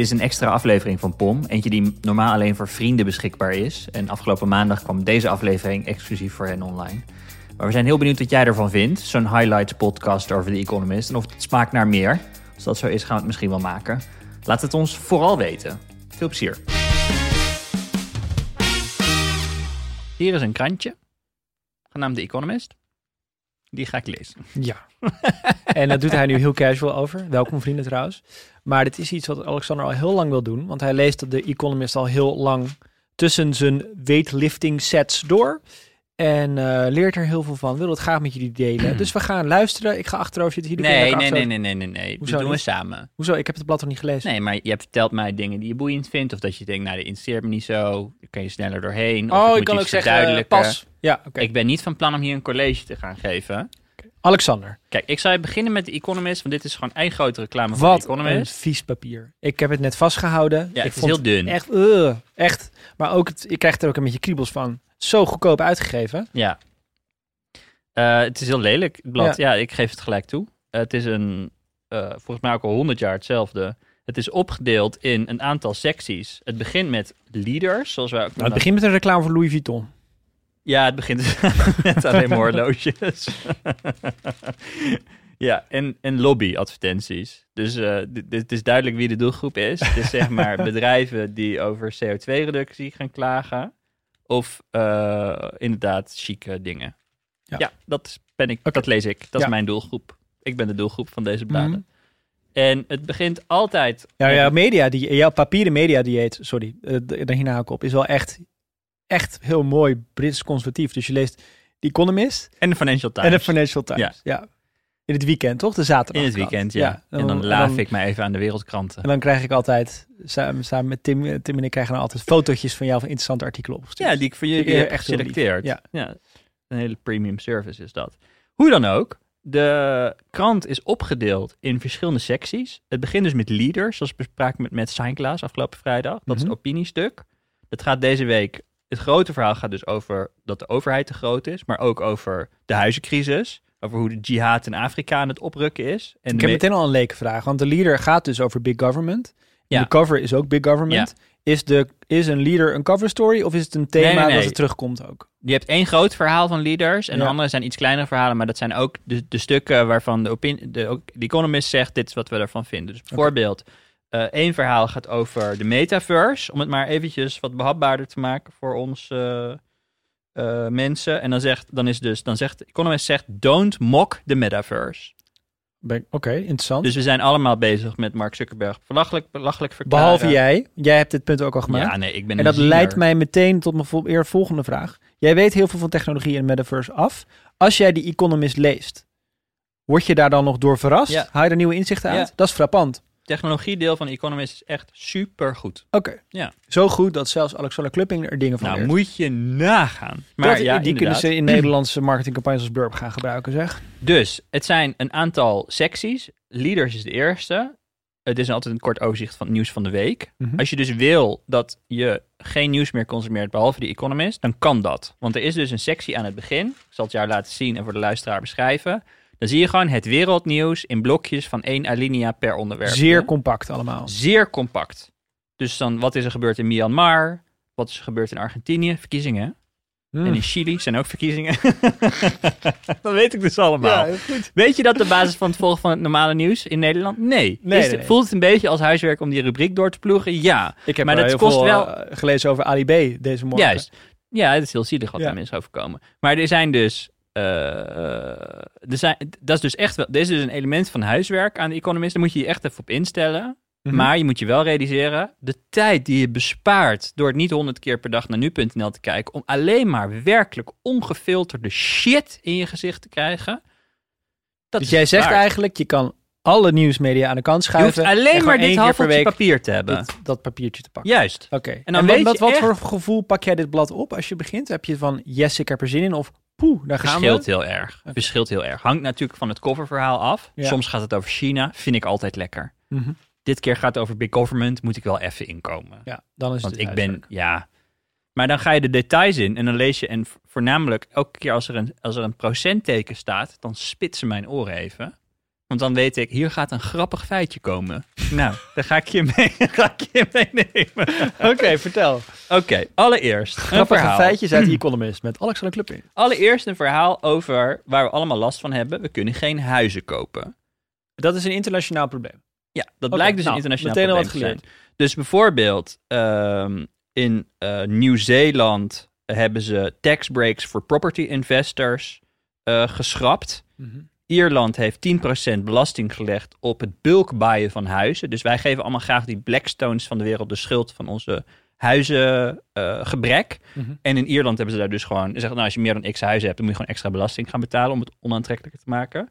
is een extra aflevering van POM. Eentje die normaal alleen voor vrienden beschikbaar is. En afgelopen maandag kwam deze aflevering exclusief voor hen online. Maar we zijn heel benieuwd wat jij ervan vindt. Zo'n highlights podcast over The Economist. En of het smaakt naar meer. Als dat zo is, gaan we het misschien wel maken. Laat het ons vooral weten. Veel plezier. Hier is een krantje. Genaamd The Economist. Die ga ik lezen. Ja. en dat doet hij nu heel casual over. Welkom vrienden trouwens. Maar dit is iets wat Alexander al heel lang wil doen. Want hij leest de Economist al heel lang tussen zijn weightlifting sets door. En uh, leert er heel veel van. Wil het graag met jullie delen. dus we gaan luisteren. Ik ga achterover zitten. Jullie Nee, nee, nee, nee, nee, nee, nee. Hoezo Dat doen we samen. Hoezo? Ik heb het blad nog niet gelezen. Nee, maar je hebt verteld mij dingen die je boeiend vindt. Of dat je denkt, nou, dat interesseert me niet zo. Dan kan je sneller doorheen. Oh, ik kan ook zeggen, pas. Ja, oké. Ik ben niet van plan om hier een college te gaan geven. Alexander, Kijk, ik zou beginnen met de Economist, want dit is gewoon één grote reclame voor wat de een Economist. vies papier. Ik heb het net vastgehouden. Ja, ik het is heel dun. Echt, uh, echt. Maar ook, het, je krijgt er ook een beetje kriebels van. Zo goedkoop uitgegeven. Ja. Eh, het is heel lelijk, het blad. Ja, ik geef het gelijk toe. Het is een, eh, volgens mij ook al honderd jaar hetzelfde. Het is opgedeeld in een aantal secties. Het begint met leaders, zoals wij ook Nou, het begint met een reclame voor Louis Vuitton. Ja, het begint met alleen maar horloges. ja, en, en lobbyadvertenties. Dus eh, dit is duidelijk wie de doelgroep is. Het is zeg maar bedrijven die over CO2-reductie gaan klagen. Of eh, inderdaad chique dingen. Ja. Ja, dat, ben ik, dat lees ik. Dat Ja. is mijn doelgroep. Ik ben de doelgroep van deze bladen. Mhm. En het begint altijd... Ja, jouw media, die, jouw papieren media dieet, sorry, uh, daar hierna hou ik op, is wel echt, echt heel mooi Brits conservatief. Dus je leest The Economist En de Financial Times. en de Financial Times. Ja. In het weekend, toch? De zaterdag. In het weekend, ja. En dan laaf ik mij even aan de wereldkranten. En dan krijg ik altijd, samen, samen met Tim, Tim en ik krijgen dan altijd fotootjes van jou van interessante artikelen opgestuurd. Ja, die ik voor jullie heb echt geselecteerd. Ja. ja. Een hele premium service is dat. Hoe dan ook, de krant is opgedeeld in verschillende secties. Het begint dus met leaders, zoals bespraken met Matt Seinklas afgelopen vrijdag. Dat is Mhm. het opiniestuk. Dat gaat deze week, het grote verhaal gaat dus over dat de overheid te groot is, maar ook over de huizencrisis. Over hoe de jihad in Afrika aan het oprukken is. En Ik heb me- meteen al een leuke vraag, want de leader gaat dus over big government. Ja. De cover is ook big government. Is, de, is een leader een cover story of is het een thema Nee, nee, nee. dat het terugkomt ook? Je hebt één groot verhaal van leaders en de andere zijn iets kleinere verhalen, maar dat zijn ook de, de stukken waarvan de, de Economist zegt, dit is wat we ervan vinden. Dus bijvoorbeeld, eh, één verhaal gaat over de metaverse, om het maar eventjes wat behapbaarder te maken voor ons eh, eh, mensen. En dan zegt, dan is dus, dan zegt, de Economist zegt, don't mock the metaverse. Oké, interessant. Dus we zijn allemaal bezig met Mark Zuckerberg belachelijk, belachelijk verklaren. Behalve jij. Jij hebt dit punt ook al gemaakt. Ja, nee, ik ben en dat ziener. leidt mij meteen tot mijn eer volgende vraag. Jij weet heel veel van technologie en metaverse af. Als jij die Economist leest, word je daar dan nog door verrast? Ja. Haal je er nieuwe inzichten uit? Ja. Dat is frappant. Technologiedeel van Economist is echt super goed. Oké. Ja. Zo goed dat zelfs Alexander Klupping er dingen van Nou, leert. moet je nagaan. Maar Dat- ja, die kunnen ze in Nederlandse marketingcampagnes als Burp gaan gebruiken, zeg. Dus het zijn een aantal secties. Leaders is de eerste. Het is altijd een kort overzicht van het nieuws van de week. Mhm. Als je dus wil dat je geen nieuws meer consumeert behalve de Economist, dan kan dat. Want er is dus een sectie aan het begin. Ik zal het jou laten zien en voor de luisteraar beschrijven. Dan zie je gewoon het wereldnieuws in blokjes van één alinea per onderwerp. Zeer compact allemaal. Zeer compact. Dus dan, wat is er gebeurd in Myanmar? Wat is er gebeurd in Argentinië? Verkiezingen. Hmm. En in Chili zijn ook verkiezingen. dat weet ik dus allemaal. Ja, goed. Weet je dat de basis van het volgen van het normale nieuws in Nederland? Nee. Het- nee. Voelt het een beetje als huiswerk om die rubriek door te ploegen? Ja. Ik heb Maar dat heel kost veel wel- eh, gelezen over Ali B deze morgen. Juist. Ja, het is heel zielig wat Ja. er mensen overkomen. Maar er zijn dus... eh, er zijn, dat is dus echt wel... Er is dus een element van huiswerk aan de Economist. Daar moet je je echt even op instellen. Mhm. Maar je moet je wel realiseren, de tijd die je bespaart door het niet honderd keer per dag naar nu.nl te kijken, om alleen maar werkelijk ongefilterde shit in je gezicht te krijgen. Dat Dus is jij zegt waard. eigenlijk, je kan alle nieuwsmedia aan de kant je hoeft schuiven. en alleen maar dit week papier te hebben. dit- dat papiertje te pakken. Juist. Oké. En En, dan wat, weet wat, je wat echt- voor gevoel pak jij dit blad op als je begint? Heb je van, yes, ik heb er zin in? Of, poeh, daar gaan Verschilt we. heel erg. Verschilt heel erg. Hangt natuurlijk van het coververhaal af. Ja. Soms gaat het over China. Vind ik altijd lekker. Mhm. Dit keer gaat het over big government. Moet ik wel even inkomen. Ja, dan is Want het ik ben, ja. Maar dan ga je de details in en dan lees je, en voornamelijk elke keer als er een, als er een procentteken staat, dan spitsen mijn oren even. Want dan weet ik, hier gaat een grappig feitje komen. nou, daar ga ik je mee, ga ik je meenemen. Oké, vertel. Oké, allereerst een Grappige verhaal. feitjes uit The Economist met Alexander Klupping. Allereerst een verhaal over waar we allemaal last van hebben. We kunnen geen huizen kopen. Dat is een internationaal probleem. Ja, dat Oké, blijkt dus nou, een internationaal meteen al probleem wat te zijn. Dus bijvoorbeeld ehm, in eh, Nieuw-Zeeland hebben ze tax breaks voor property investors eh, geschrapt. Ierland heeft 10% belasting gelegd op het bulk buyen van huizen. Dus wij geven allemaal graag die Blackstones van de wereld de schuld van onze huizengebrek. Mhm. En in Ierland hebben ze daar dus gewoon... Zeggen, nou, als je meer dan x huizen hebt, dan moet je gewoon extra belasting gaan betalen om het onaantrekkelijker te maken.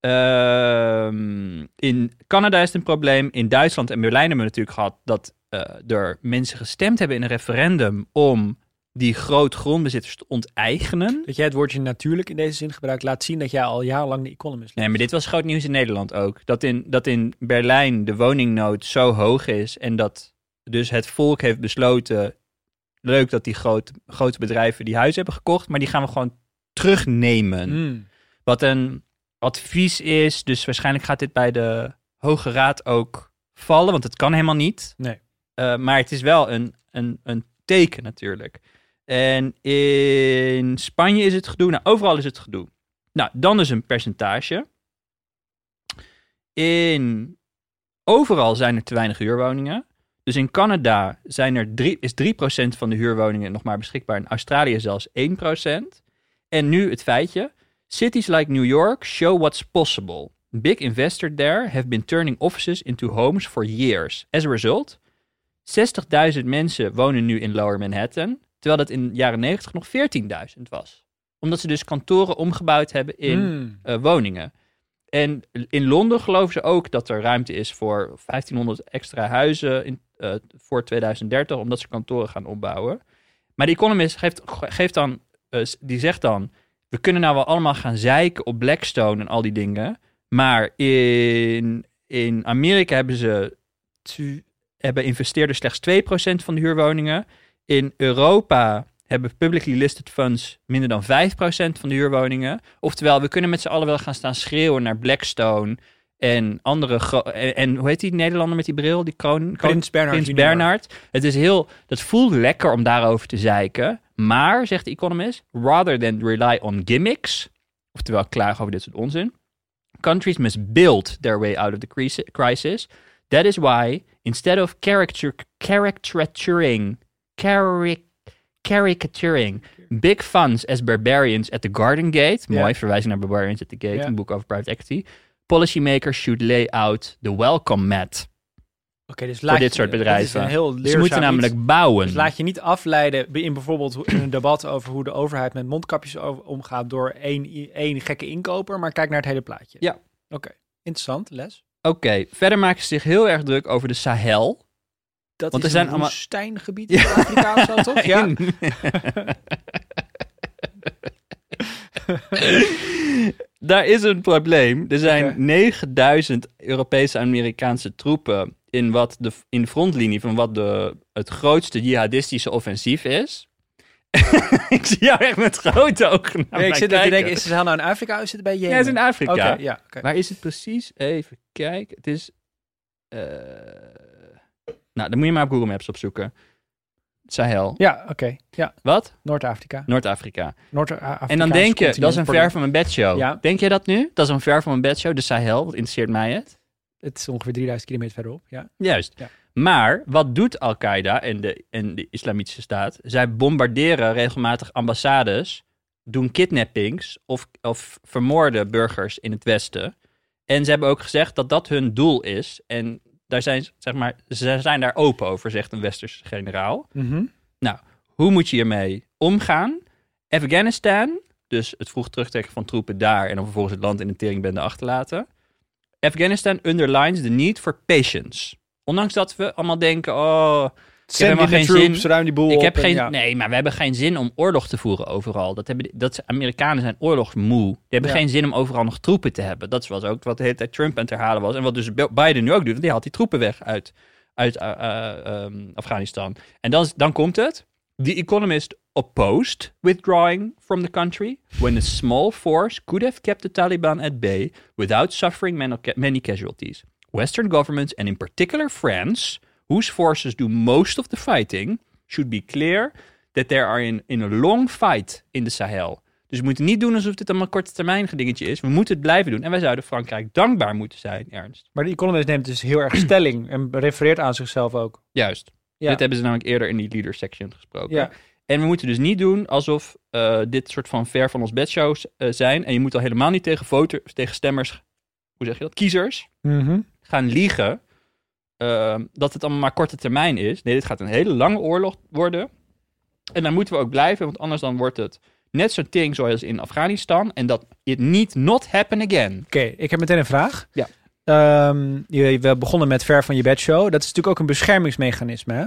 Ehm, in Canada is het een probleem. In Duitsland en Berlijn hebben we natuurlijk gehad dat eh, er mensen gestemd hebben in een referendum om die groot grondbezitters te onteigenen. Dat jij het woordje natuurlijk in deze zin gebruikt, laat zien dat jij al jarenlang de Economist leest. Nee, maar dit was groot nieuws in Nederland ook. Dat in, dat in Berlijn de woningnood zo hoog is en dat dus het volk heeft besloten, leuk dat die groot, grote bedrijven die huizen hebben gekocht, maar die gaan we gewoon terugnemen. Mm. Wat een advies is, dus waarschijnlijk gaat dit bij de Hoge Raad ook vallen, want het kan helemaal niet. Nee. Eh, maar het is wel een, een, een teken natuurlijk. En in Spanje is het gedoe. Nou, overal is het gedoe. Nou, dan is een percentage. In overal zijn er te weinig huurwoningen. Dus in Canada zijn er drie, is 3% van de huurwoningen nog maar beschikbaar. In Australië zelfs 1%. En nu het feitje. Cities like New York show what's possible. Big investors there have been turning offices into homes for years. As a result, 60.000 mensen wonen nu in Lower Manhattan, terwijl dat in de jaren 90 nog 14.000 was. Omdat ze dus kantoren omgebouwd hebben in Mm. eh, woningen. En in Londen geloven ze ook dat er ruimte is voor 1500 extra huizen in, eh, voor 2030, omdat ze kantoren gaan opbouwen. Maar de Economist geeft, geeft dan, eh, die zegt dan, we kunnen nou wel allemaal gaan zeiken op Blackstone en al die dingen, maar in, in Amerika hebben ze hebben investeerders slechts 2% van de huurwoningen. In Europa hebben publicly listed funds minder dan 5% van de huurwoningen. Oftewel, we kunnen met z'n allen wel gaan staan schreeuwen naar Blackstone en andere... En, en hoe heet die Nederlander met die bril? Die kroon, Prins Bernhard Prins. Bernhard. Het is heel... Dat voelt lekker om daarover te zeiken. Maar, zegt de Economist, rather than rely on gimmicks... Oftewel, klagen over dit soort onzin... Countries must build their way out of the crisi- crisis. That is why, instead of character, caricaturing, caric, caricaturing big funds as barbarians at the Garden Gate, Ja. mooi verwijzing naar Barbarians at the Gate, een boek over private equity, policymakers should lay out the welcome mat Oké, dus voor laat dit je- soort bedrijven. heel Ze moeten iets. namelijk bouwen. Dus laat je niet afleiden in bijvoorbeeld in een debat over hoe de overheid met mondkapjes omgaat door één, één gekke inkoper, maar kijk naar het hele plaatje. Ja. Oké, interessant, les. Oké, verder maken ze zich heel erg druk over de Sahel. Dat Want is er zijn een allemaal- woestijngebied in Afrika of zo, toch? Ja. Daar is een probleem. Er zijn Oké. 9000 Europese en Amerikaanse troepen in, wat de, in de frontlinie van wat de, het grootste jihadistische offensief is. ik zie jou echt met grote ogen naar Nee, ik zit te denken, is het nou in Afrika of is het bij Jemen? Ja, het is in Afrika. Oké, ja. Waar is het precies? Even kijken. Het is... eh, Nou, dan moet je maar op Google Maps opzoeken. Sahel. Ja, oké. Ja, Wat? Noord-Afrika. Noord-Afrika. Noord-Afrika. En dan denk je, dat is een ver van mijn bedshow. Ja. Denk jij dat nu? Dat is een ver van mijn bedshow, de Sahel. Wat interesseert mij het? Het is ongeveer 3000 kilometer verderop, ja. Juist. Ja. Maar wat doet Al-Qaeda en de, en de Islamitische Staat? Zij bombarderen regelmatig ambassades, doen kidnappings of, of vermoorden burgers in het Westen. En ze hebben ook gezegd dat dat hun doel is. En daar zijn, ze- zeg maar, ze zijn daar open over, zegt een Westerse generaal. Mhm. Hoe moet je hiermee omgaan? Afghanistan, dus het vroeg terugtrekken van troepen daar en dan vervolgens het land in de teringbende achterlaten. Afghanistan underlines the need for patience. Ondanks dat we allemaal denken, oh, Send geen troops, zin. ruim die boel ik heb en geen, ja. nee, maar we hebben geen zin om oorlog te voeren overal. Dat hebben, dat, Amerikanen zijn oorlogsmoe. Die hebben Ja. geen zin om overal nog troepen te hebben. Dat was ook wat de hele tijd Trump aan het herhalen was. En wat dus Biden nu ook doet, want die haalt die troepen weg uit, uit eh, eh, ehm, Afghanistan. En dan, dan komt het. The Economist opposed withdrawing from the country when a small force could have kept the Taliban at bay without suffering many casualties. Western governments, and in particular France, whose forces do most of the fighting, should be clear that they are in, in a long fight in the Sahel. Dus we moeten niet doen alsof dit een korte termijn dingetje is. We moeten het blijven doen. En wij zouden Frankrijk dankbaar moeten zijn, Ernst. Maar de Economist neemt dus heel erg stelling en refereert aan zichzelf ook. Juist. Ja. Dit hebben ze namelijk eerder in die leader section gesproken. Ja. En we moeten dus niet doen alsof eh, dit soort van ver van ons bedshows eh, zijn. En je moet al helemaal niet tegen, voter, tegen stemmers, hoe zeg je dat, kiezers, Mhm. gaan liegen eh, dat het allemaal maar korte termijn is. Nee, dit gaat een hele lange oorlog worden. En daar moeten we ook blijven, want anders dan wordt het net zo'n ting zoals in Afghanistan. En dat it need not happen again. Oké, ik heb meteen een vraag. Ja. Ehm, je, we begonnen met ver van je bedshow. Dat is natuurlijk ook een beschermingsmechanisme. Hè?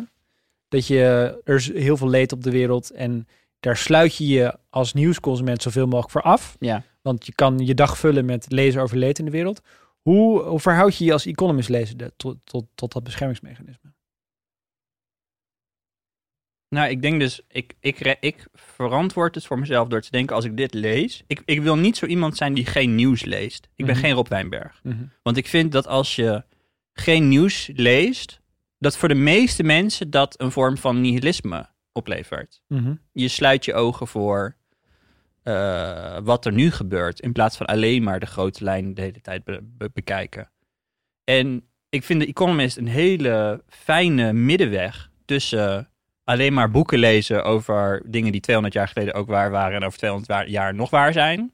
Dat je, er is heel veel leed op de wereld en daar sluit je je als nieuwsconsument zoveel mogelijk voor af. Ja. Want je kan je dag vullen met lezen over leed in de wereld. Hoe, hoe verhoud je je als economist lezer tot, tot, tot dat beschermingsmechanisme? Nou, ik denk dus, ik, ik, ik verantwoord het voor mezelf door te denken als ik dit lees. Ik, ik wil niet zo iemand zijn die geen nieuws leest. Ik ben Mhm. geen Rob Wijnberg. Want ik vind dat als je geen nieuws leest, dat voor de meeste mensen dat een vorm van nihilisme oplevert. Mhm. Je sluit je ogen voor eh, wat er nu gebeurt, in plaats van alleen maar de grote lijnen de hele tijd be- be- bekijken. En ik vind de Economist een hele fijne middenweg tussen alleen maar boeken lezen over dingen die 200 jaar geleden ook waar waren en over 200 wa- jaar nog waar zijn.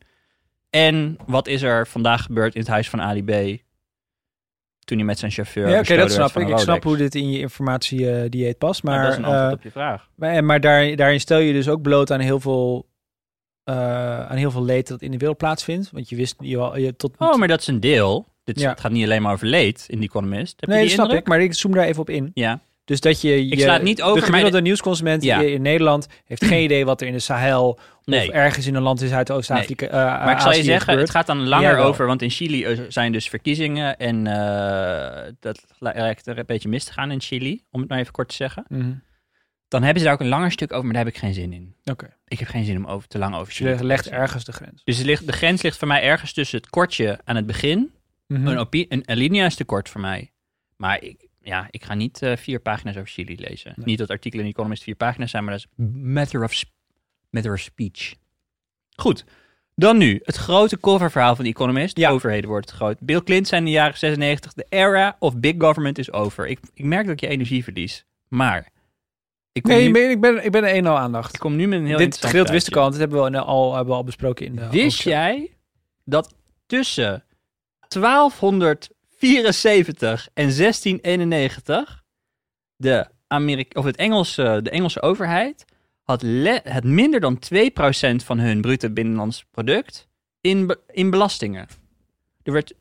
En wat is er vandaag gebeurd in het huis van Ali B. Toen hij met zijn chauffeur. Ja, oké, dat snap ik. Ik snap hoe dit in je informatie-dieet past. Maar Maar, dat is een antwoord eh, op je vraag. maar, maar daar, daarin stel je dus ook bloot aan heel veel, eh, aan heel veel leed dat in de wereld plaatsvindt. Want je wist je, je tot. Oh, maar dat is een deel. Dit Ja. Gaat niet alleen maar over leed in die Economist. Heb nee, je die snap ik. Maar ik zoom daar even op in. Ja. Dus dat je, je sla het niet over, de gemiddelde de- nieuwsconsument Ja. in Nederland heeft geen idee wat er in de Sahel Nee. of ergens in een land in Zuidoost-Afrika. eh, Maar ik zal je zeggen, gebeurt. het gaat dan langer over, want in Chili eh, zijn dus verkiezingen en dat lijkt er een beetje mis te gaan in Chili, om het maar even kort te zeggen. Mhm. Dan hebben ze daar ook een langer stuk over, maar daar heb ik geen zin in. Oké, Ik heb geen zin om over te lang over dus Chili je te legt ergens de grens. Dus ligt, de grens ligt voor mij ergens tussen het kortje aan het begin. Mhm. Een, opi- een alinea is te kort voor mij. Maar ik, ja, ik ga niet eh, vier pagina's over Chili lezen. Nee. Niet dat artikelen in Economist vier pagina's zijn, maar dat is matter of, matter of speech. Goed. Dan nu, het grote coververhaal van The Economist. Ja. Overheden wordt het groot. Bill Clinton zei in de jaren 96, de era of big government is over. Ik, ik merk dat ik je energie verlies. Maar, ik Nee, nu, ik ben, ik ben, ik ben één al aandacht. ik kom nu met een heel Dit gedeelte wist ik al, want dit hebben we al, hebben we al besproken in de Wist jij dat tussen 1274 en 1691 de, Amerika of het Engelse, de Engelse overheid had het minder dan 2% van hun bruto binnenlands product in, be- in belastingen. Er werd 2%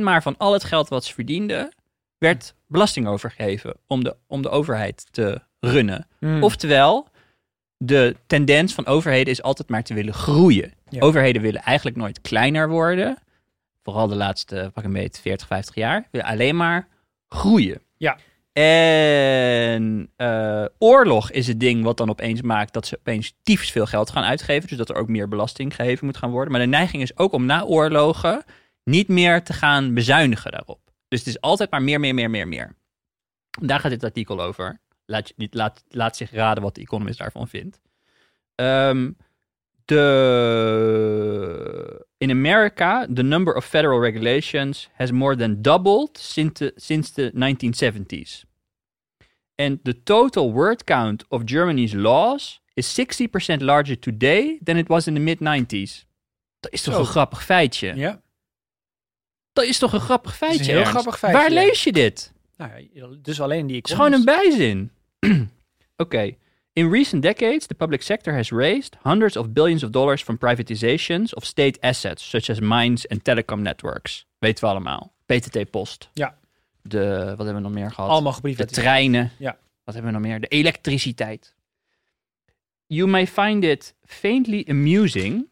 maar van al het geld wat ze verdienden, werd belasting overgegeven om de, om de overheid te runnen. Hmm. Oftewel, de tendens van overheden is altijd maar te willen groeien. Ja. Overheden willen eigenlijk nooit kleiner worden. Vooral de laatste, pak een beetje, 40, 50 jaar. Willen alleen maar groeien. Ja. En eh, oorlog is het ding wat dan opeens maakt dat ze opeens tyfus veel geld gaan uitgeven. Dus dat er ook meer belasting gegeven moet gaan worden. Maar de neiging is ook om na oorlogen niet meer te gaan bezuinigen daarop. Dus het is altijd maar meer, meer, meer, meer, meer. Daar gaat dit artikel over. Laat, je, niet- laat, laat zich raden wat de Economist daarvan vindt. Ehm, de, in America, the number of federal regulations has more than doubled since the, since the 1970s. And the total word count of Germany's laws is 60% larger today than it was in the mid-90s. Dat is toch Zo. een grappig feitje? Ja. Dat is toch een grappig is een feitje? heel Ernst? grappig feitje, Waar ja. lees je dit? Nou, ja, dus alleen die Het is gewoon een bijzin. Oké. In recent decades, the public sector has raised hundreds of billions of dollars from privatizations of state assets, such as mines and telecom networks. Weten we allemaal. PTT Post. Ja. De, wat hebben we nog meer gehad? Allemaal de geprivatiseerd. treinen. Ja. Wat hebben we nog meer? De elektriciteit. You may find it faintly amusing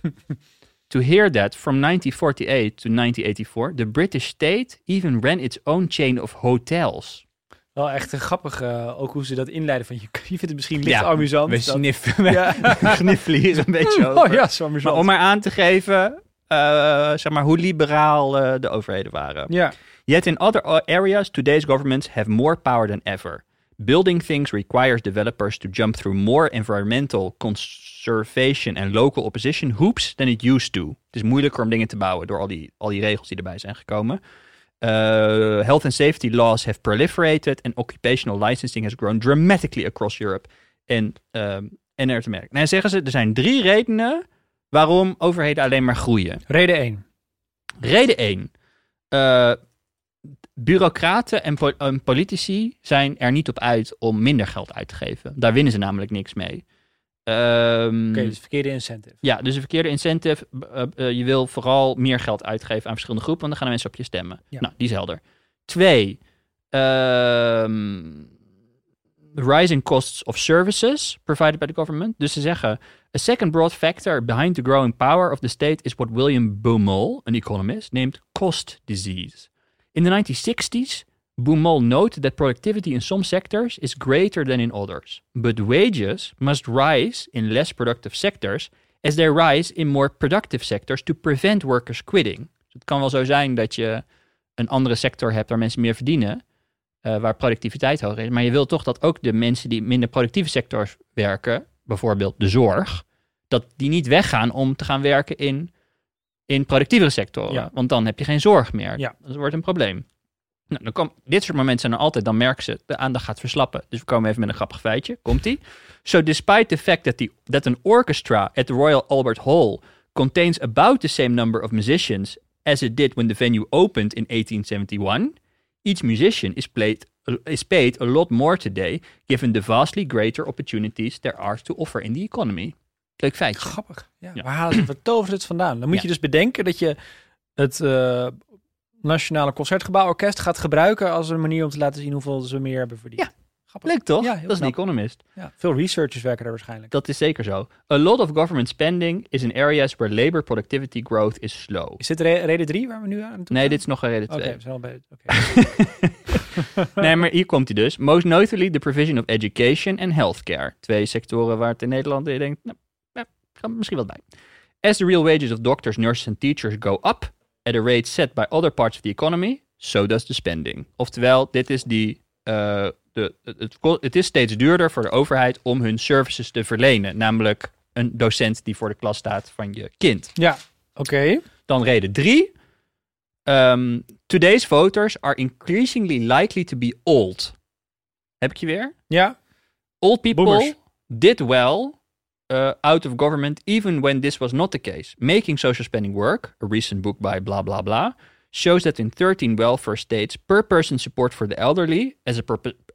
to hear that from 1948 to 1984, the British state even ran its own chain of hotels. Wel echt een grappig, eh, ook hoe ze dat inleiden. Van, je, je vindt het misschien licht Ja, amusant. We sniffen, Ja. hier een beetje over. Oh ja, zo amusant. Maar om maar aan te geven, eh, zeg maar, hoe liberaal eh, de overheden waren. Ja, Yet in other areas, today's governments have more power than ever. Building things requires developers to jump through more environmental conservation and local opposition hoops than it used to. Het is moeilijker om dingen te bouwen door al die, al die regels die erbij zijn gekomen. Uh, health and safety laws have proliferated and occupational licensing has grown dramatically across Europe and, um, and North America. Nou, zeggen ze, er zijn drie redenen waarom overheden alleen maar groeien. reden 1. Reden 1. Eh, bureaucraten en, po- en politici zijn er niet op uit om minder geld uit te geven. Daar winnen ze namelijk niks mee. Oké, dus verkeerde incentive. Ja, dus een verkeerde incentive. eh, eh, je wil vooral meer geld uitgeven aan verschillende groepen, want dan gaan mensen op je stemmen. Ja. Nou, die is helder. Twee, ehm, rising costs of services provided by the government. Dus ze zeggen, a second broad factor behind the growing power of the state is what William Baumol, an economist, named cost disease. In the 1960s, Baumol noted that productivity in some sectors is greater than in others, but wages must rise in less productive sectors as they rise in more productive sectors to prevent workers quitting. Het kan wel zo zijn dat je een andere sector hebt waar mensen meer verdienen, eh, waar productiviteit hoger is, maar je wil toch dat ook de mensen die in minder productieve sectors werken, bijvoorbeeld de zorg, dat die niet weggaan om te gaan werken in, in productievere sectoren. Ja. Want dan heb je geen zorg meer. Ja. Dat wordt een probleem. Nou, dan kom, dit soort momenten zijn er altijd, dan merken ze, de aandacht gaat verslappen. Dus we komen even met een grappig feitje. Komt-ie? So despite the fact that, the, that an orchestra at the Royal Albert Hall contains about the same number of musicians as it did when the venue opened in 1871, each musician is, played, is paid a lot more today, given the vastly greater opportunities there are to offer in the economy. Leuk feitje. Grappig. Ja, Ja. Waar halen ze, waar ze het vandaan? Dan moet Ja. je dus bedenken dat je het eh, Nationale Concertgebouworkest gaat gebruiken als een manier om te laten zien hoeveel ze meer hebben verdiend. Ja. Grappig. Leuk toch? Ja, dat is een economist. Ja, veel researchers werken daar waarschijnlijk. Dat is zeker zo. A lot of government spending is in areas where labor productivity growth is slow. Is dit re- reden 3 waar we nu aan toe Nee, gaan? dit is nog een reden Oké, 2. we zijn al bij... Oké. nee, maar hier komt hij dus. Most notably the provision of education and healthcare. Twee sectoren waar het in Nederland je denkt, nou, misschien wat bij. As the real wages of doctors, nurses and teachers go up at a rate set by other parts of the economy, so does the spending. Oftewel, dit is die, eh, de, het, het is steeds duurder voor de overheid om hun services te verlenen. Namelijk een docent die voor de klas staat van je kind. Ja, oké. Dan reden drie. Ehm, today's voters are increasingly likely to be old. Heb ik je weer? Ja, Old people Boomers. did well uh, out of government even when this was not the case. Making social spending work, a recent book by blah blah blah, shows that in 13 welfare states, per person support for the elderly as a,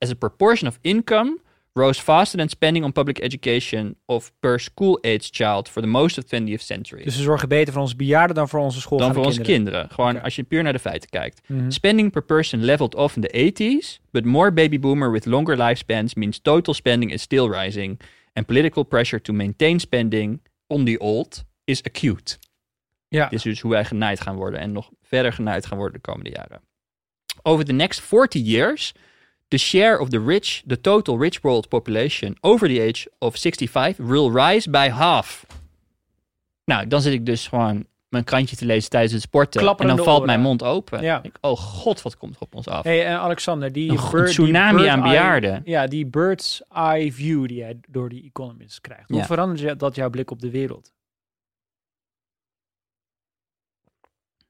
as a proportion of income rose faster than spending on public education of per school-aged child for the most of 20th century. dus we zorgen beter voor onze bejaarden dan voor onze school. dan voor onze kinderen. Gewoon als je puur naar de feiten kijkt. Mhm. Spending per person leveled off in the 80s, but more baby boomer with longer lifespans means total spending is still rising. And political pressure to maintain spending on the old is acute. Ja, Dit is dus hoe wij genaaid gaan worden en nog verder genaaid gaan worden de komende jaren. Over the next 40 years, the share of the rich, the total rich world population over the age of 65 will rise by half. Nou, dan zit ik dus gewoon mijn krantje te lezen tijdens het sporten. Klapperende en dan valt oren. mijn mond open. Ja. Ik, oh god, wat komt er op ons af? hey, en Alexander, die, Een bird- tsunami bird aan eye- bejaarden. ja, die bird's eye view die jij door die economist krijgt. Hoe Ja. verandert je- dat jouw blik op de wereld?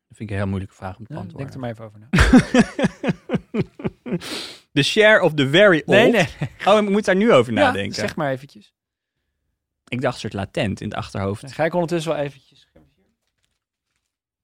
Dat vind ik een heel moeilijke vraag om te Ja, denk er maar even over na. the share of the very old. Nee, nee. Oh, ik moet daar nu over Ja, nadenken. zeg maar eventjes. Ik dacht een soort latent in het achterhoofd. Dan ga ik ondertussen wel eventjes...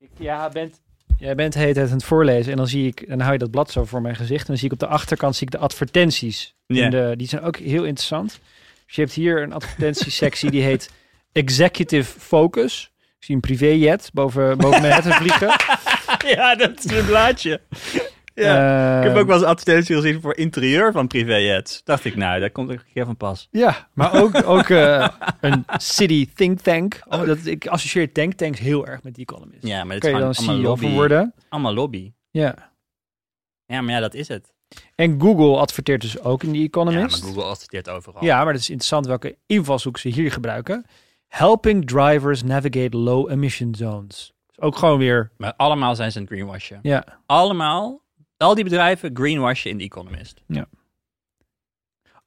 Ik, ja, bent, jij bent de hele tijd aan het voorlezen en dan zie ik, dan hou je dat blad zo voor mijn gezicht en dan zie ik op de achterkant zie ik de advertenties. De, die zijn ook heel interessant. Dus je hebt hier een advertentiesectie die heet Executive Focus. Ik zie een privéjet boven, boven Manhattan vliegen. ja, dat is een blaadje. Ja. ik heb Ehm, ook wel eens advertentie gezien voor interieur van privéjets. Dacht ik, nou, daar komt een keer van pas. Ja, maar ook, ook eh, een city think tank. Oh, dat, ik associeer think tanks heel erg met The Economist. Ja, maar Kun is je dan allemaal CEO lobby. worden? Allemaal lobby. Ja. Ja, maar ja, dat is het. En Google adverteert dus ook in Ja, Economist. maar Google adverteert overal. Ja, maar het is interessant welke invalshoek ze hier gebruiken. Helping drivers navigate low emission zones. Dus ook gewoon weer, Maar allemaal zijn ze een greenwashen. ja. Allemaal, al die bedrijven greenwashen in The Economist.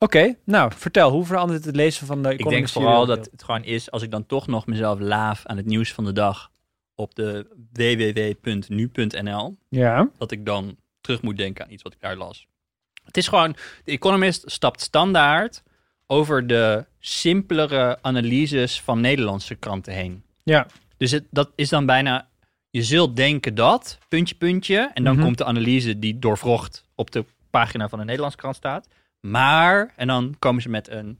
Oké, nou vertel, hoe verandert het lezen van de Ik denk Economist? vooral dat het gewoon is, als ik dan toch nog mezelf laaf aan het nieuws van de dag op de www.nu.nl, Ja, dat ik dan terug moet denken aan iets wat ik daar las. Het is gewoon, de Economist stapt standaard over de simpelere analyses van Nederlandse kranten heen. ja, Dus het, dat is dan bijna, je zult denken dat, puntje, puntje. En dan Mhm. komt de analyse die doorvrocht op de pagina van de Nederlandse krant staat. Maar, en dan komen ze met een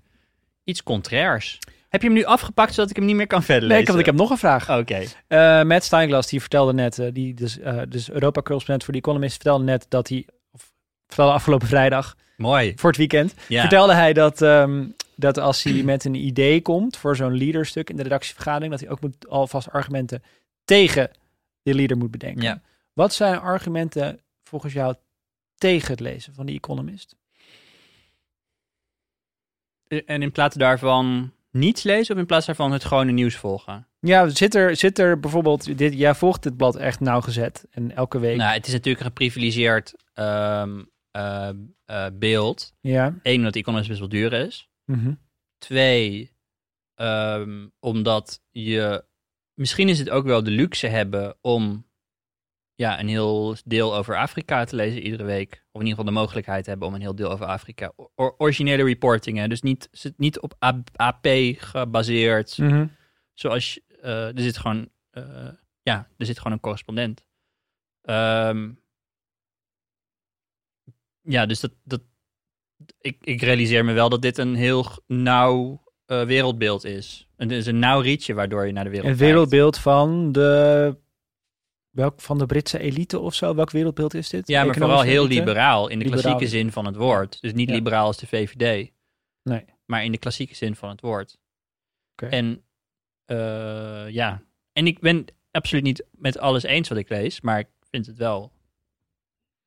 iets contrairs. Heb je hem nu afgepakt zodat ik hem niet meer kan verder nee, lezen? ik heb, ik heb nog een vraag. Oké. Eh, Matt Steinglas, die vertelde net, eh, die dus, eh, dus Europa-correspondent voor The Economist, vertelde net dat hij, of vertelde afgelopen vrijdag, Mooi. voor het weekend, Ja. vertelde hij dat, ehm, dat als hij met een idee komt voor zo'n leaderstuk in de redactievergadering, dat hij ook moet alvast argumenten tegen de leader moet bedenken. Ja. Wat zijn argumenten volgens jou tegen het lezen van The Economist? En in plaats daarvan niets lezen of in plaats daarvan het gewone nieuws volgen? Ja, zit er, zit er bijvoorbeeld, dit, jij volgt dit blad echt nauwgezet en elke week. Nou, het is natuurlijk een geprivilegeerd ehm, eh, eh, beeld. Ja. Eén, omdat de Economist best wel duur is. mhm. Twee, ehm, omdat je misschien is het ook wel de luxe hebben om ja, een heel deel over Afrika te lezen iedere week. Of in ieder geval de mogelijkheid hebben om een heel deel over Afrika. O- originele reporting, hè? dus niet, niet op AP gebaseerd. Mhm. Zoals eh, er zit gewoon, eh, ja, er zit gewoon een correspondent. Ehm, ja, dus dat, dat ik, ik realiseer me wel dat dit een heel nauw eh, wereldbeeld is. Het is een nauw rietje waardoor je naar de wereld kijkt. wereldbeeld van de, welk, van de Britse elite of zo? Welk wereldbeeld is dit? Ja, maar vooral heel elite? liberaal in de Liberaal. klassieke zin van het woord. Dus niet Ja. liberaal als de VVD. Nee. Maar in de klassieke zin van het woord. Oké. En eh, ja, en ik ben absoluut niet met alles eens wat ik lees, maar ik vind het wel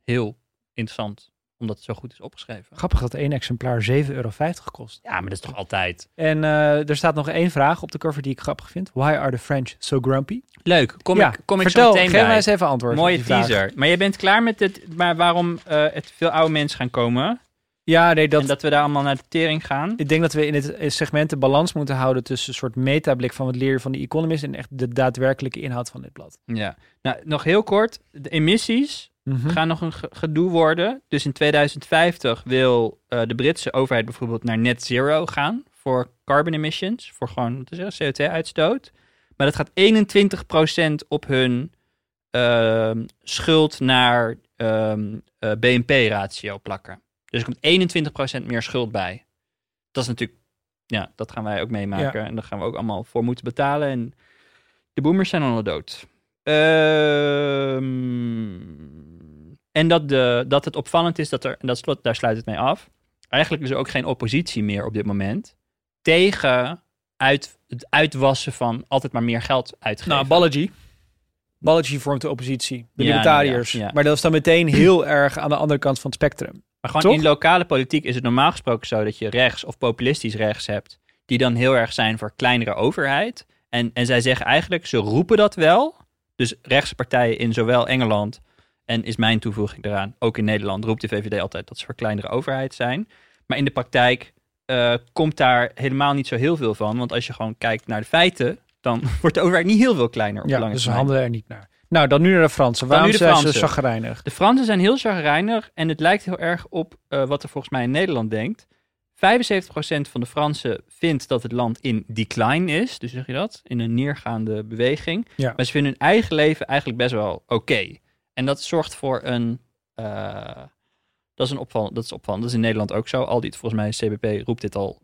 heel interessant omdat het zo goed is opgeschreven. Grappig dat één exemplaar 7,50 euro kost. Ja, maar dat is toch altijd En eh, er staat nog één vraag op de cover die ik grappig vind. Why are the French so grumpy? leuk. Kom ja, ik, kom ik vertel, zo meteen geef mij eens even antwoord. Mooie vraag. teaser. Maar je bent klaar met dit, maar waarom eh, het veel oude mensen gaan komen Ja, nee, dat, en dat we daar allemaal naar de tering gaan? ik denk dat we in het eh, segment de balans moeten houden tussen een soort metablik van wat leer je van de Economist en echt de daadwerkelijke inhoud van dit blad. Ja. Nou, nog heel kort. De emissies Mhm. gaan nog een ge- gedoe worden. Dus in 2050 wil eh, de Britse overheid bijvoorbeeld naar net zero gaan voor carbon emissions, voor gewoon wat is het, CO2-uitstoot. Maar dat gaat 21% op hun ehm, schuld naar ehm, eh, BNP-ratio plakken. Dus er komt 21% meer schuld bij. Dat is natuurlijk, ja, dat gaan wij ook meemaken. En daar gaan we ook allemaal voor moeten betalen. En de boomers zijn al dood. Ehm, en dat, de, dat het opvallend is dat er, en dat slot, daar sluit het mee af, eigenlijk is er ook geen oppositie meer op dit moment tegen uit, het uitwassen van altijd maar meer geld uitgeven. Nou, Balaji. Balaji vormt de oppositie. De Ja, libertariërs. ja, ja. Maar dat is dan meteen heel erg aan de andere kant van het spectrum. Maar gewoon Toch? in lokale politiek is het normaal gesproken zo dat je rechts of populistisch rechts hebt, die dan heel erg zijn voor kleinere overheid. En, en zij zeggen eigenlijk, ze roepen dat wel. Dus rechtse partijen in zowel Engeland en is mijn toevoeging eraan, ook in Nederland roept de VVD altijd dat ze voor kleinere overheid zijn. Maar in de praktijk eh, komt daar helemaal niet zo heel veel van. Want als je gewoon kijkt naar de feiten, dan wordt de overheid niet heel veel kleiner op Ja, lange dus ze termijn. handelen er niet naar. Nou, dan nu naar de Fransen. Waarom de zijn ze Fransen. chagrijnig? De Fransen zijn heel chagrijnig en het lijkt heel erg op eh, wat er volgens mij in Nederland denkt. 75% van de Fransen vindt dat het land in decline is. Dus zeg je dat? In een neergaande beweging. Ja. Maar ze vinden hun eigen leven eigenlijk best wel oké. En dat zorgt voor een... eh, dat is een opvallend. Dat is opvallend. Dat is in Nederland ook zo. Al die, volgens mij, CBP roept dit al.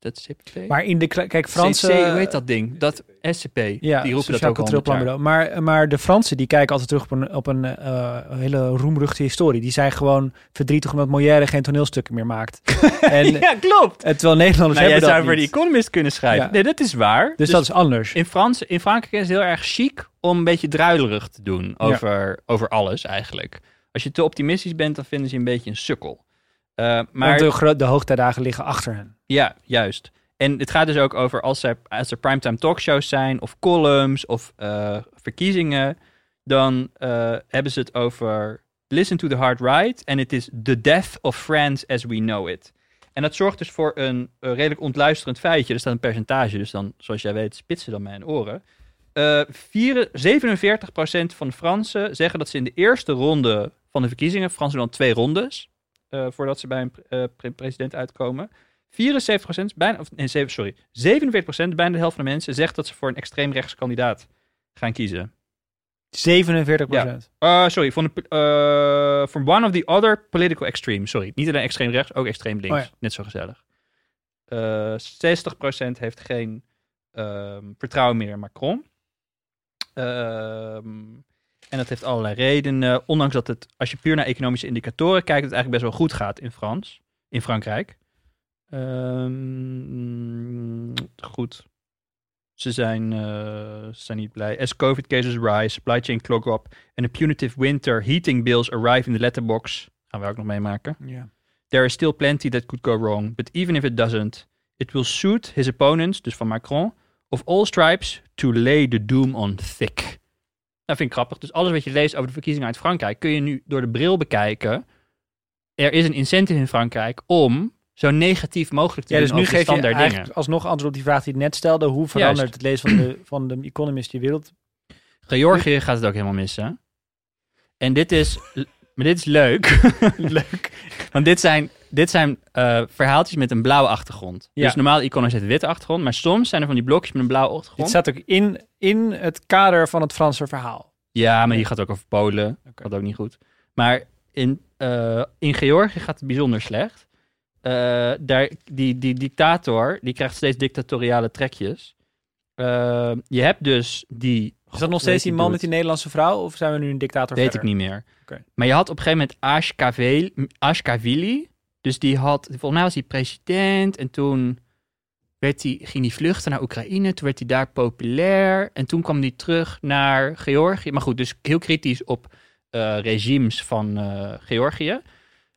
Is dat CBP? Maar in de... Kijk, Franse... CC, hoe heet dat ding? Dat SCP. Ja, die roepen dat ook al Cultureel 100 jaar. Planbureau. Maar, maar de Fransen die kijken altijd terug op een, op een eh, hele roemruchte historie. Die zijn gewoon verdrietig omdat Molière geen toneelstukken meer maakt. en, ja, klopt. en terwijl Nederlanders Nou, jij hebben dat zou voor de. Economist kunnen schrijven. Ja. Nee, dat is waar. Dus, dat is anders. in, Frans, in Frankrijk is het heel erg chic om een beetje druilerig te doen over, over alles eigenlijk. Als je te optimistisch bent, dan vinden ze je een beetje een sukkel. Eh, maar de, de hoogtijdagen liggen achter hen. ja, juist. En het gaat dus ook over als er, als er primetime talkshows zijn, of columns, of eh, verkiezingen, dan eh, hebben ze het over listen to the hard right, en het is the death of France as we know it. En dat zorgt dus voor een redelijk ontluisterend feitje. Er staat een percentage, dus dan, zoals jij weet, spitsen dan mijn oren. Eh, vier- 47% van de Fransen zeggen dat ze in de eerste ronde van de verkiezingen, Fransen dan twee rondes, eh, voordat ze bij een pre- eh, pre- president uitkomen. 74%, bijna, of nee, sorry, 47%, bijna de helft van de mensen, zegt dat ze voor een extreemrechtse kandidaat gaan kiezen. 47 procent. Uh, sorry, van de, uh, from one of the other political extremes. Sorry, niet alleen extreem rechts, ook extreem links. Oh ja. Net zo gezellig. Uh, 60% heeft geen ehm, vertrouwen meer in Macron. Ehm, en dat heeft allerlei redenen. Ondanks dat het, als je puur naar economische indicatoren kijkt, het eigenlijk best wel goed gaat in Frans, in Frankrijk. Ehm, goed. Ze zijn, eh, ze zijn niet blij. As COVID cases rise, supply chain clog up and a punitive winter heating bills arrive in the letterbox. Gaan we ook nog meemaken. Ja. There is still plenty that could go wrong, but even if it doesn't, it will suit his opponents, dus van Macron, of all stripes, to lay the doom on thick. Dat vind ik grappig. Dus alles wat je leest over de verkiezingen uit Frankrijk, kun je nu door de bril bekijken. Er is een incentive in Frankrijk om zo negatief mogelijk te Ja, doen dus nu geef je eigenlijk dingen. alsnog antwoord op die vraag die ik net stelde. Hoe verandert Juist. het lezen van de, van de Economist je wereld? Georgië gaat het ook helemaal missen. En dit is, maar dit is leuk. leuk. Want dit zijn, dit zijn eh, verhaaltjes met een blauwe achtergrond. Ja. Dus normaal heeft een witte achtergrond, maar soms zijn er van die blokjes met een blauwe achtergrond. staat ook in, in het kader van het Franse verhaal. Ja, maar hier gaat ook over Polen. Oké. Gaat ook niet goed. Maar in, eh, in Georgië gaat het bijzonder slecht. Eh, daar, die, die dictator, die krijgt steeds dictatoriale trekjes. Je hebt dus die... Is dat nog steeds die man met die Nederlandse vrouw? Of zijn we nu een dictator Weet verder? ik niet meer. Maar je had op een gegeven moment Ashkavili. Dus die had, volgens mij was hij president. En toen werd ging hij vluchten naar Oekraïne. Toen werd hij daar populair. En toen kwam hij terug naar Georgië. Maar goed, dus heel kritisch op eh, regimes van eh, Georgië.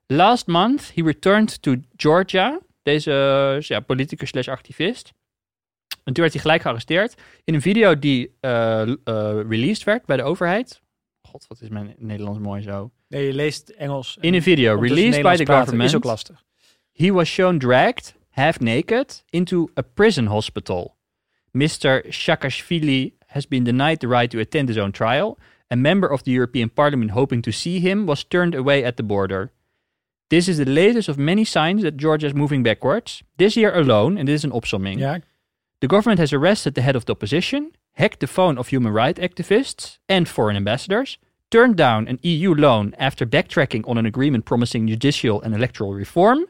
Last month he returned to Georgia. Deze eh, ja, politicus slash activist. En toen werd hij gelijk gearresteerd. In een video die released werd bij de overheid. God, wat is mijn Nederlands mooi zo. Nee, je leest Engels. In een video released by the praten government. is ook lastig. He was shown dragged, half naked, into a prison hospital. Mr. Shakashvili has been denied the right to attend his own trial. A member of the European Parliament hoping to see him was turned away at the border. This is the latest of many signs that Georgia is moving backwards. This year alone, and this is an opsomming, Ja, the government has arrested the head of the opposition, hacked the phone of human rights activists and foreign ambassadors, turned down an EU loan after backtracking on an agreement promising judicial and electoral reform,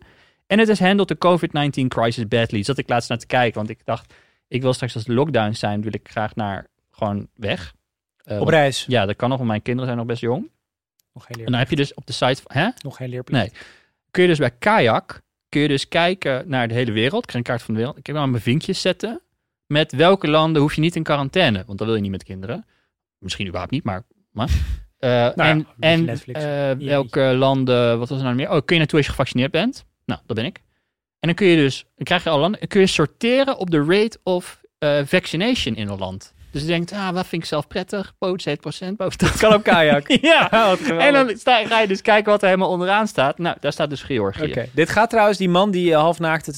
and it has handled the COVID-19 crisis badly. Zat ik laatst naar te kijken, want ik dacht, ik wil straks als de lockdowns zijn, wil ik graag naar gewoon weg. Eh, op reis. Ja, dat kan nog, want mijn kinderen zijn nog best jong. Nog geen, En leer, dan heb je dus op de site van, hè? nog geen leerplicht. Nee. Kun je dus bij Kayak, kun je dus kijken naar de hele wereld. Ik krijg een kaart van de wereld. Ik heb dan mijn vinkjes zetten. Met welke landen hoef je niet in quarantaine? Want dat wil je niet met kinderen. Misschien überhaupt niet, maar... maar. Eh, ja, en en Netflix. eh, welke landen, wat was er nou meer? Oh, kun je naartoe als je gevaccineerd bent? Nou, dat ben ik. En dan kun je dus, dan krijg je al landen, kun je sorteren op de rate of eh, vaccination in een land. Dus je denkt, ah, wat vind ik zelf prettig? Poot 7% boven Dat kan op kajak. ja, geweldig. en dan sta, ga je dus kijken wat er helemaal onderaan staat. Nou, daar staat dus Georgië. Oké, dit gaat trouwens, die man die eh, halfnaakt het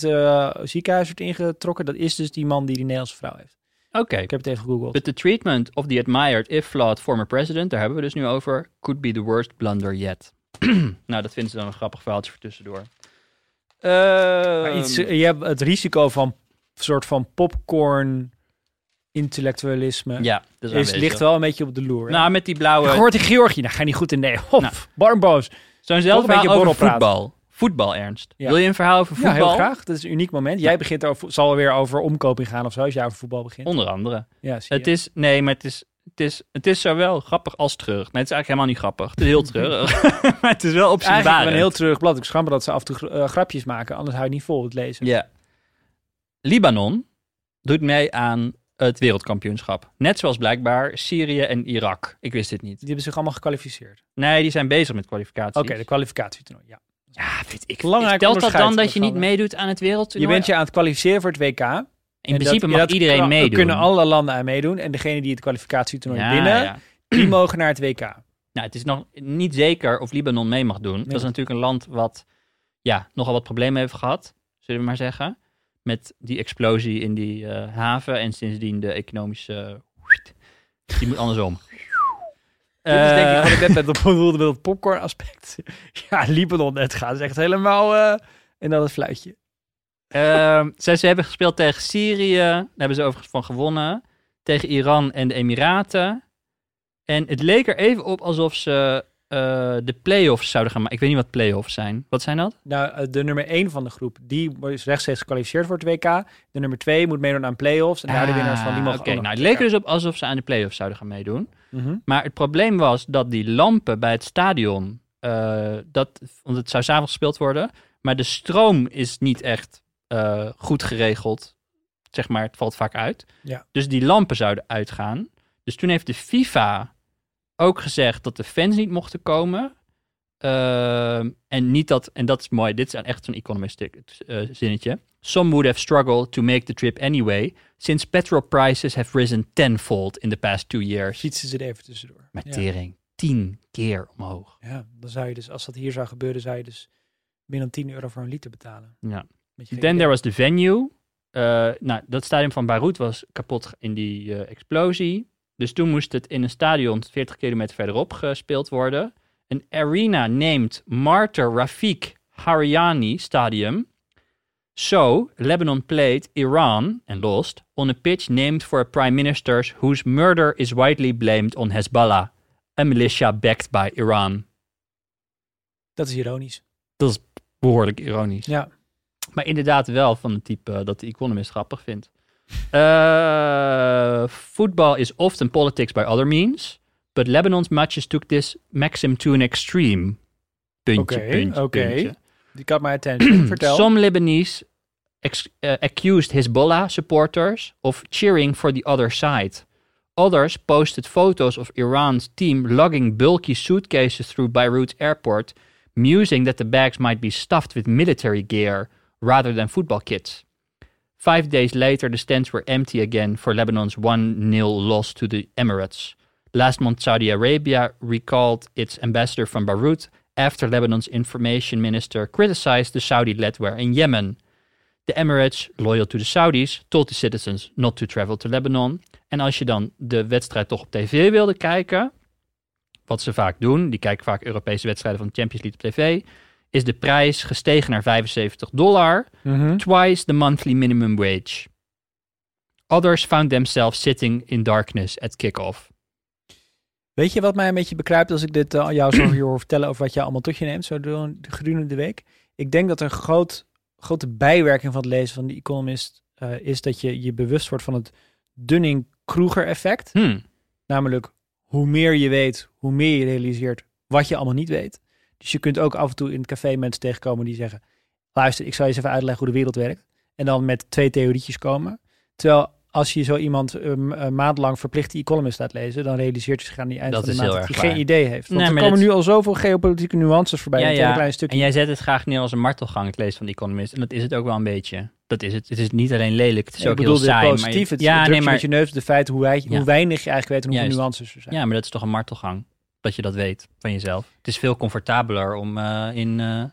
ziekenhuis wordt ingetrokken, dat is dus die man die die Nederlandse vrouw heeft. Oké. Ik heb het even gegoogeld. But the treatment of the admired, if flawed, former president, daar hebben we dus nu over, could be the worst blunder yet. nou, dat vinden ze dan een grappig verhaaltje voor tussendoor. Ehm, iets, je hebt het risico van soort van popcorn intellectualisme. ja, dat is, ligt wel een beetje op de loer. hè? Nou, met die blauwe... Je hoort in Georgië, nou ga je niet goed in nee. Hop, Nou. barmboos. Zo'n zelf een beetje over voetbal. Voetbal, Ernst. Ja. Wil je een verhaal over Ja, voetbal? heel graag. Dat is een uniek moment. Jij begint over, zal weer over omkoping gaan of zo, als jij over voetbal begint. Onder andere. ja. Het is, nee, maar het is, het is, het is zowel grappig als treurig. Nee, het is eigenlijk helemaal niet grappig. Het is heel treurig. maar het is wel Eigenlijk ben opzienbarend. ik een heel terug blad. Ik schamper dat ze af en toe eh, grapjes maken, anders hou je niet vol het lezen. Ja. Libanon doet mee aan het wereldkampioenschap. Net zoals blijkbaar Syrië en Irak. Ik wist dit niet. Die hebben zich allemaal gekwalificeerd. Nee, die zijn bezig met kwalificaties. Oké, de kwalificatietoernooi. Ja. Ja, weet ik. Belangrijk Stelt dat dan dat je niet meedoet aan het Je wereldtoernooi? bent je aan het kwalificeren voor het WK. In principe mag iedereen Er meedoen. kunnen alle landen aan meedoen. En degene die het kwalificatietoernooi ja, winnen, ja. die mogen naar het WK. Nou, het is nog niet zeker of Libanon mee mag doen. Dat is natuurlijk een land wat ja, nogal wat problemen heeft gehad, zullen we maar zeggen. Met die explosie in die eh, haven en sindsdien de economische... Die moet andersom. Dit is denk ik Eh, wat ik net met het bedoelde met het popcorn aspect. Ja, Libanon, het gaat echt helemaal... eh en dan het fluitje. Ehm, ze, ze hebben gespeeld tegen Syrië. Daar hebben ze overigens van gewonnen. Tegen Iran en de Emiraten. En het leek er even op alsof ze eh, de play-offs zouden gaan maken. Ik weet niet wat play-offs zijn. Wat zijn dat? Nou, eh, de nummer 1 van de groep, die is rechtstreeks gekwalificeerd voor het WK. De nummer 2 moet meedoen aan play-offs. En daar de winnaars van, die Ah, mogen Oké, nou, het leek er dus op alsof ze aan de play-offs zouden gaan meedoen. Mhm. Maar het probleem was dat die lampen bij het stadion, eh, dat, want het zou s'avonds gespeeld worden, maar de stroom is niet echt goed geregeld. Zeg maar, het valt vaak uit. Ja. Dus die lampen zouden uitgaan. Dus toen heeft de FIFA ook gezegd dat de fans niet mochten komen. Ehm, en niet dat, en dat is mooi, dit is echt zo'n economist eh, zinnetje. Some would have struggled to make the trip anyway, since petrol prices have risen tenfold in the past two years. Fietsen ze er even tussendoor. Met ja. tering. Tien keer omhoog. ja, dan zou je dus, als dat hier zou gebeuren, zou je dus meer dan 10 euro voor een liter betalen. Ja. Then idee. there was the venue. Eh, nou, dat stadion van Beirut was kapot in die eh, explosie. Dus toen moest het in een stadion 40 kilometer verderop gespeeld worden. Een arena named Martyr Rafik Haryani Stadium. So, Lebanon played Iran and lost on a pitch named for a prime minister whose murder is widely blamed on Hezbollah, a militia backed by Iran. Dat is ironisch. Behoorlijk ironisch. Ja. Maar inderdaad wel van het type dat de Economist grappig vindt. Uh, football is often politics by other means, but Lebanon's matches took this maxim to an extreme. Puntje, Oké, puntje, oké. puntje. Die got my attention. Vertel. Some Lebanese ex- uh, accused Hezbollah supporters of cheering for the other side. Others posted photos of Iran's team lugging bulky suitcases through Beirut airport, musing that the bags might be stuffed with military gear rather than football kits. Five days later, the stands were empty again for Lebanon's 1 0 loss to the Emirates. Last month, Saudi Arabia recalled its ambassador from Beirut after Lebanon's information minister criticized the Saudi led war in Yemen. The Emirates, loyal to the Saudis, told the citizens not to travel to Lebanon. En als je dan de wedstrijd toch op tv wilde kijken, wat ze vaak doen, die kijken vaak Europese wedstrijden van de Champions League op tv, is de prijs gestegen naar 75 dollar, Mhm. twice the monthly minimum wage. Others found themselves sitting in darkness at kick-off. Weet je wat mij een beetje bekruipt als ik dit eh, jou zo hier hoor vertellen over wat jij allemaal tot je neemt, zo gedurende de week? Ik denk dat een groot, grote bijwerking van het lezen van The Economist eh, is dat je je bewust wordt van het Dunning-Kruger effect. Hmm. Namelijk, hoe meer je weet, hoe meer je realiseert wat je allemaal niet weet. Dus je kunt ook af en toe in het café mensen tegenkomen die zeggen, luister, ik zal je eens even uitleggen hoe de wereld werkt. En dan met twee theorietjes komen. Terwijl als je zo iemand een uh, maand lang verplicht die Economist laat lezen, dan realiseert je zich aan die eind Dat van de maand dat hij geen idee heeft. Want Nee, er komen dat- nu al zoveel geopolitieke nuances voorbij Ja, in een ja. klein stukje. En jij zet het graag neer als een martelgang, het lezen van The Economist. En dat is het ook wel een beetje. Dat is het. Het is niet alleen lelijk, het is ik ook bedoel heel saai. positief. maar je- Het, ja, het nee, maar, met je neus de feiten hoe, wij, Ja. hoe weinig je eigenlijk weet en hoeveel Juist. nuances er zijn. ja, maar dat is toch een martelgang. Dat je dat weet van jezelf. Het is veel comfortabeler om eh, in... eh,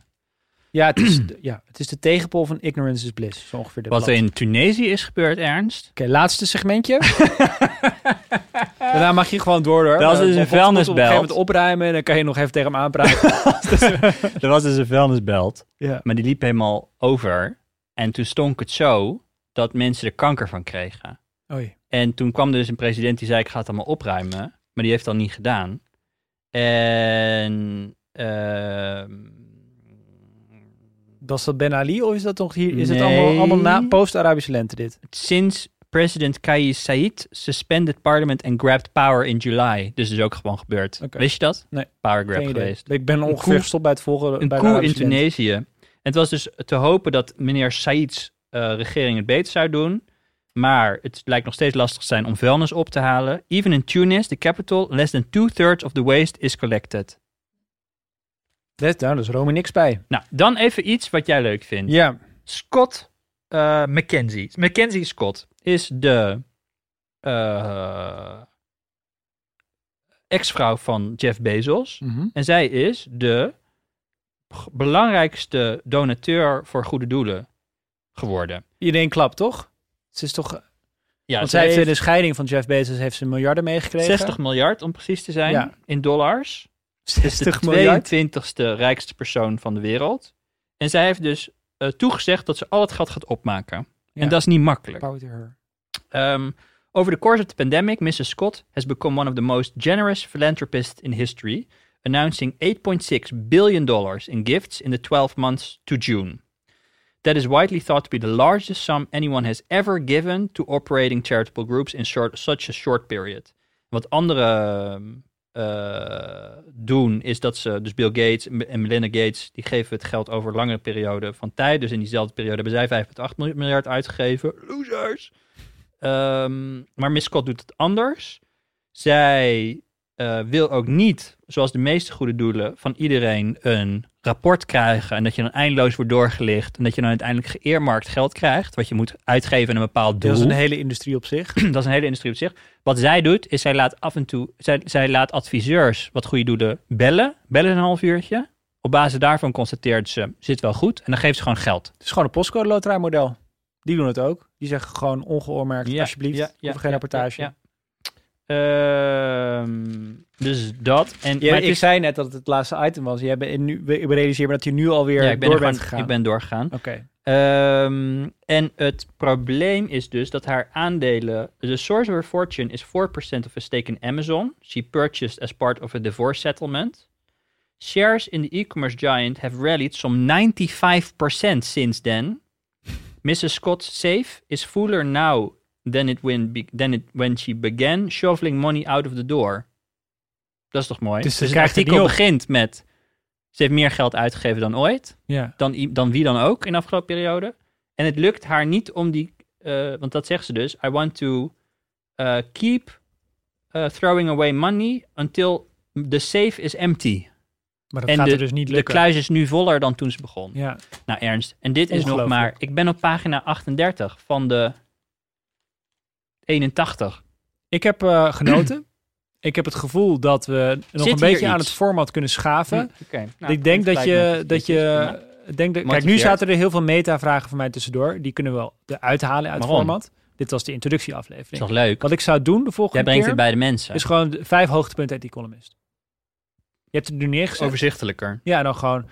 Ja, het is, de, ja, het is de tegenpol van ignorance is bliss. Zo ongeveer dit wat er in Tunesië is gebeurd, Ernst. Oké, laatste segmentje. Daarna mag je gewoon door. hoor. Dat is dus Eh, een moet Op een vuilnisbelt. gegeven moment opruimen en dan kan je nog even tegen hem aanpraten. er was dus een vuilnisbelt. ja. Maar die liep helemaal over. En toen stonk het zo dat mensen er kanker van kregen. Oei. En toen kwam er dus een president die zei: Ik ga het allemaal opruimen. Maar die heeft dat niet gedaan. En. ehm, Was dat Ben Ali of is dat toch hier? Is het allemaal, allemaal na post-Arabische lente dit? sinds president Kais Said suspended parliament and grabbed power in July. Dus is ook gewoon gebeurd. Oké. Wist je dat? Nee. Power grab geweest. Ik ben ongeveer gestopt bij het volgen. Een bij coup in. Tunesië. Het was dus te hopen dat meneer Said's eh, regering het beter zou doen. Maar het lijkt nog steeds lastig te zijn om vuilnis op te halen. Even in Tunis, the capital, less than two-thirds of the waste is collected. Nou, daar is Rome niks bij. Nou, dan even iets wat jij leuk vindt. Ja. Scott eh, McKenzie. Mackenzie Scott is de eh, ex-vrouw van Jeff Bezos. Mhm. En zij is de belangrijkste donateur voor goede doelen geworden. Iedereen klapt, toch? Ze is toch... Ja, want zij heeft in de scheiding van Jeff Bezos heeft ze miljarden meegekregen. 60 miljard om precies te zijn Ja. in dollars. Is de 60 miljard. 22ste rijkste persoon van de wereld. En zij heeft dus eh, toegezegd dat ze al het geld gaat opmaken. Ja. En dat is niet makkelijk. Um, over the course of the pandemic, Mrs. Scott has become one of the most generous philanthropists in history, announcing 8.6 billion dollars in gifts in the 12 months to June. That is widely thought to be the largest sum anyone has ever given to operating charitable groups in short, such a short period. Wat anderen eh, doen, is dat ze, dus Bill Gates en Melinda Gates, die geven het geld over langere periode van tijd. Dus in diezelfde periode hebben zij 5,8 miljard uitgegeven. Losers! Ehm, maar Miss Scott doet het anders. Zij eh, wil ook niet, zoals de meeste goede doelen, van iedereen een rapport krijgen. En dat je dan eindeloos wordt doorgelicht. En dat je dan uiteindelijk geëermarkt geld krijgt. Wat je moet uitgeven aan een bepaald doel. Dat is een hele industrie op zich. dat is een hele industrie op zich. Wat zij doet, is zij laat af en toe, zij, zij laat adviseurs wat goede doelen bellen. Bellen een half uurtje. Op basis daarvan constateert ze, zit wel goed. En dan geeft ze gewoon geld. Het is gewoon een postcode loterijmodel. Die doen het ook. Die zeggen gewoon ongeoormerkt, Ja, alsjeblieft. ja, geen rapportage. Ehm, dus dat. En, Ja, maar ik is- zei net dat het het laatste item was. Jij bent nu, realiseer me dat je nu alweer ja, ik ben, door bent gegaan. ik ben doorgegaan. Oké. Ehm, en het probleem is dus dat haar aandelen. The source of her fortune is 4% of a stake in Amazon. She purchased as part of a divorce settlement. Shares in the e-commerce giant have rallied some 95% since then. Mrs. Scott's safe is fuller now than it, when, than it when she began shoveling money out of the door. Dat is toch mooi? Dus ze Dus, het artikel begint met... Ze heeft meer geld uitgegeven dan ooit Ja. dan, dan wie dan ook in de afgelopen periode. En het lukt haar niet om die, eh, want dat zegt ze dus, I want to eh, keep eh, throwing away money until the safe is empty. Maar dat En gaat de, er dus niet de lukken. kluis is nu voller dan toen ze begon. Ja. Nou Ernst, en dit is nog maar, ik ben op pagina 38 van de 81. Ik heb eh, genoten. ik heb het gevoel dat we nog Zit een beetje aan het format kunnen schaven. Hm, Oké. Nou, ik denk dat je, dat je, denk dat, kijk, nu zaten er heel veel meta-vragen van mij tussendoor. Die kunnen we wel eruit halen uit het format. Dit was de introductieaflevering. toch leuk? Wat ik zou doen de volgende Jij brengt keer, het bij de mensen. is gewoon vijf hoogtepunten uit die columnist. Je hebt het nu neergezet. Overzichtelijker. Ja, en dan gewoon,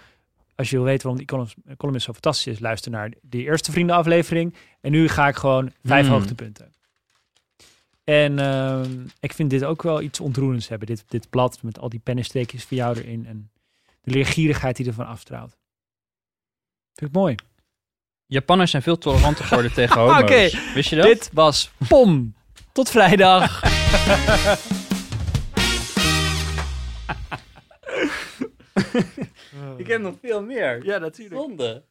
als je wil weten waarom die column, columnist zo fantastisch is, luister naar die eerste vriendenaflevering. En nu ga ik gewoon vijf Hmm. hoogtepunten. En ehm, ik vind dit ook wel iets ontroerends hebben. Dit, dit blad met al die pennenstreekjes van jou erin. En de leergierigheid die ervan afstraalt. Vind ik mooi. Japanners zijn veel toleranter geworden tegen homo's. Oké, Wist je dat? Dit was POM. Tot vrijdag. Ik heb nog veel meer. ja, natuurlijk. Zonde.